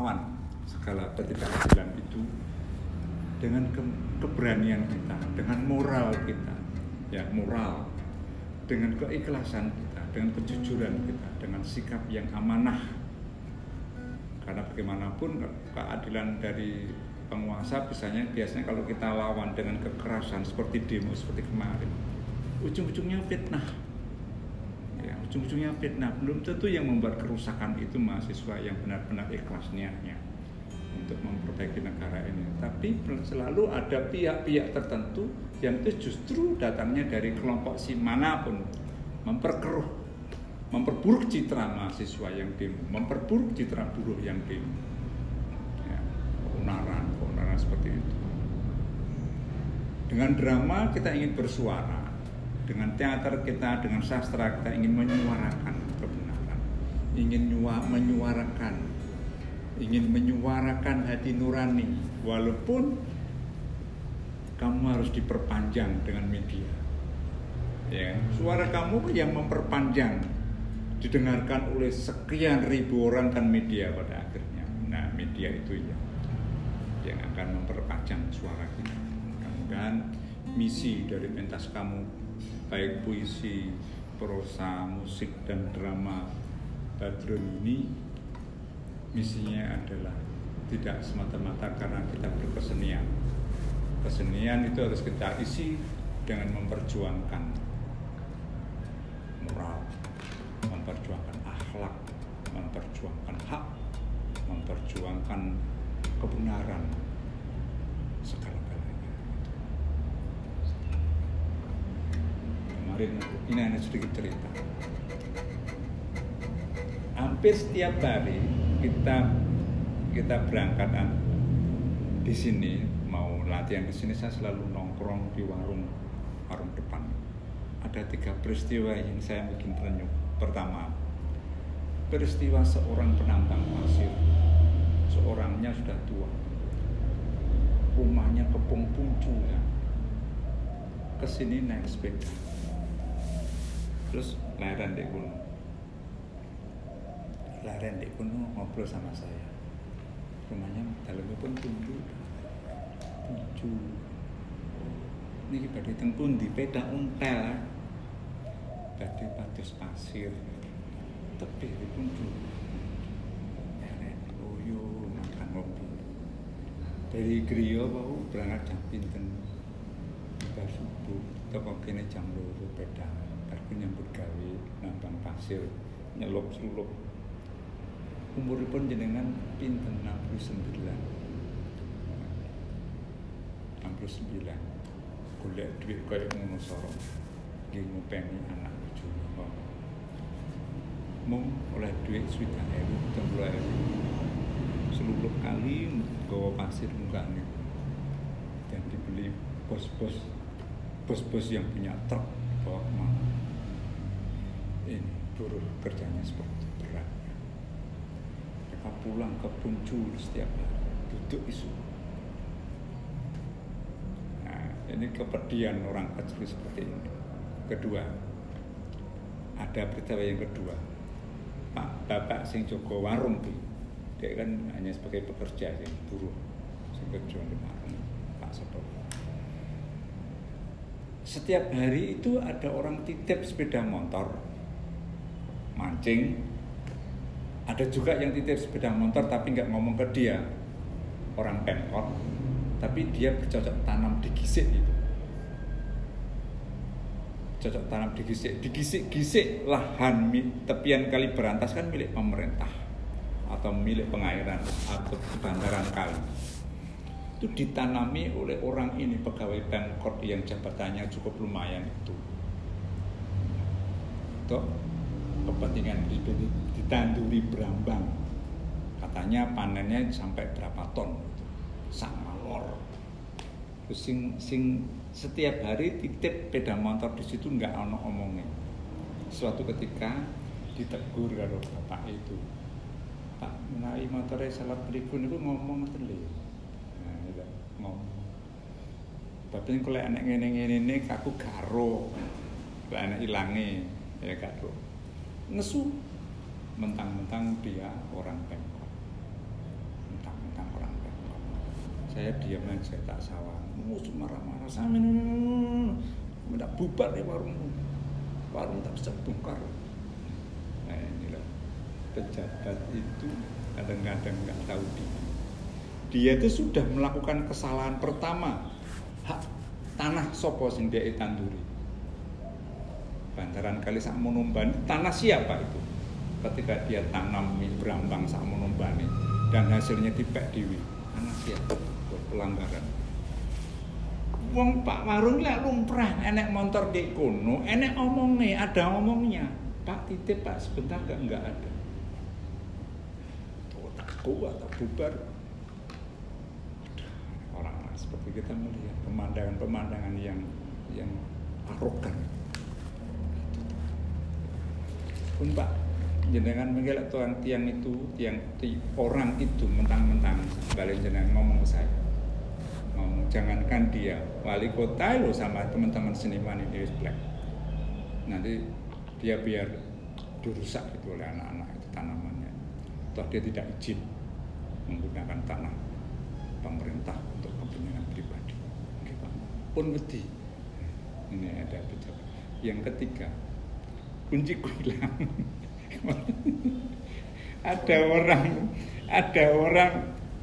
melawan segala ketidakadilan itu dengan ke keberanian kita, dengan moral kita, ya moral, dengan keikhlasan kita, dengan kejujuran kita, dengan sikap yang amanah. Karena bagaimanapun keadilan dari penguasa biasanya biasanya kalau kita lawan dengan kekerasan seperti demo seperti kemarin, ujung-ujungnya fitnah. Ya, ujung-ujungnya fitnah. Belum tentu yang membuat kerusakan itu mahasiswa yang benar-benar ikhlas niatnya untuk memperbaiki negara ini. Tapi selalu ada pihak-pihak tertentu yang itu justru datangnya dari kelompok si mana pun memperkeruh, memperburuk citra mahasiswa yang demo, memperburuk citra buruh yang demo. Ya, keonaran seperti itu. Dengan drama kita ingin bersuara, dengan teater kita, dengan sastra kita ingin menyuarakan kebenaran, ingin menyuarakan ingin menyuarakan hati nurani. Walaupun kamu harus diperpanjang dengan media. Ya suara kamu yang memperpanjang didengarkan oleh sekian ribu orang kan media pada akhirnya. Nah media itu ya yang akan memperpanjang suara kita. Mudah-mudahan misi dari pentas kamu baik puisi prosa musik dan drama Badrun ini misinya adalah tidak semata-mata karena kita berkesenian. Kesenian itu harus kita isi dengan memperjuangkan moral, memperjuangkan akhlak, memperjuangkan hak, memperjuangkan kebenaran segala-galanya. Ini hanya sedikit cerita. Hampir setiap hari kita kita berangkat di sini mau latihan di sini saya selalu nongkrong di warung warung depan. Ada tiga peristiwa yang saya bikin terenyuh. Pertama peristiwa seorang penambang pasir. Seorangnya sudah tua. Rumahnya kepung puncu ya. Ke sini naik sepeda terus lahiran di gunung. Laren di kuno ngobrol sama saya. Rumahnya dalamnya pun tunju tunju ini badai tengkun di peda untel badai patus pasir. Tebih di tunju laren loyo makan ngopi. Dari Griyo mau berangkat jam pinten. Bar subuh toko kene jam loro peda aku nyambut gawe nambang pasir nyelup selup umuripun jenengan pinten? 69 69 golek duit kaya ngono soro. Nggih ngupeni anak bojo mung oleh duit swidak ewu ewu. Seluruh kali gawa pasir mukanya dan dibeli bos-bos bos-bos yang punya truk bawa ke mana ini buruh kerjanya seperti berat. Mereka pulang ke Puncul setiap hari duduk isu. Nah ini kepedihan orang kecil seperti ini. Kedua ada berita yang kedua. Pak Bapak sing Joko warung dia kan hanya sebagai pekerja sing buruh sing kerja di warung Pak Seto setiap hari itu ada orang titip sepeda motor mancing. Ada juga yang titip sepeda motor tapi nggak ngomong ke dia. Orang pemkot tapi dia bercocok tanam di gisik itu cocok tanam di gisik di gisik-gisik lahan tepian kali berantas kan milik pemerintah atau milik pengairan atau bandaran kali. Itu ditanami oleh orang ini pegawai pemkot yang jabatannya cukup lumayan itu. Tuh, kepentingan ditanduri berambang. Katanya panennya sampai berapa ton gitu. sama lor. Sing sing setiap hari titip sepeda motor di situ nggak ono omongnya. Suatu ketika ditegur kalau bapak itu. Pak menawi motornya salah pribun itu ngomong teli nah itu ngomong. Tapi kalau anak ngene ngene ini aku garo anak ilangi ya garo nesu. Mentang-mentang dia orang pemkot saya diam aja tak sawang. Musuh marah-marah. Sama tidak bubar nih warung warung tak bisa bongkar nah inilah. Pejabat itu kadang-kadang nggak tahu diri. Dia itu sudah melakukan kesalahan pertama. Hak tanah sopo sing dia tanduri bantaran kali sak monomban tanah siapa itu ketika dia tanam berambang sak monombani dan hasilnya tipek diwi tanah siapa pelanggaran Wong Pak Warung lah lumrah enek motor di kono, enek omongnya, ada omongnya. Pak titip Pak sebentar gak enggak ada. Tuh takut atau bubar. Orang seperti kita melihat pemandangan-pemandangan yang yang arogan. Pun Pak, jenengan mengelak tuang tiang itu, tiang orang itu mentang-mentang. Balik jenengan ngomong ke saya. Ngomong jangankan dia wali kota lo sama teman-teman seniman ini black. Nanti dia biar dirusak itu oleh anak-anak itu tanamannya. Toh dia tidak izin menggunakan tanah pemerintah untuk kepentingan pribadi. Pun beti ini ada pejabat. Yang ketiga kunci hilang ada orang ada orang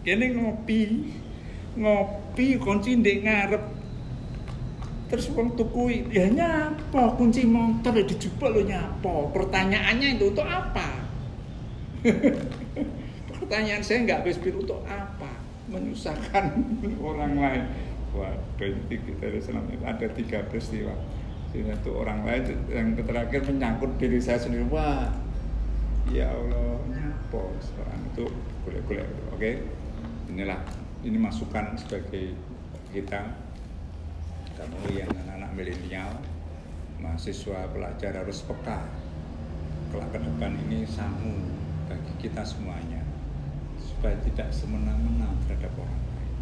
ini ngopi ngopi kunci ndek ngarep. Terus wong tuku ya nyapa kunci motor ya dijupuk lo nyapa? Pertanyaannya itu untuk apa? Pertanyaan saya nggak habis untuk apa? Menyusahkan orang lain. Wah ini kita ada tiga peristiwa sehingga itu orang lain yang terakhir menyangkut diri saya sendiri. Wah ya Allah nyapa seorang itu boleh-boleh oke? Okay? inilah ini masukan sebagai kita. Kamu yang anak-anak milenial mahasiswa pelajar harus peka. Kelak ke depan ini samu bagi kita semuanya supaya tidak semena-mena terhadap orang lain.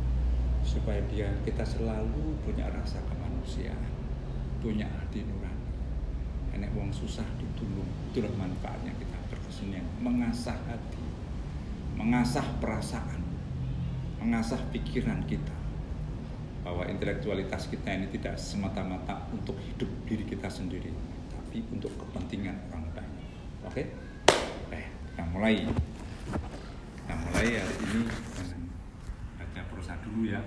Supaya dia kita selalu punya rasa kemanusiaan punya hati nurani enek wong susah ditulung itulah manfaatnya kita berkesenian mengasah hati mengasah perasaan mengasah pikiran kita bahwa intelektualitas kita ini tidak semata-mata untuk hidup diri kita sendiri, tapi untuk kepentingan orang banyak. Oke? Eh, kita mulai. Kita mulai hari ini baca prosa dulu ya.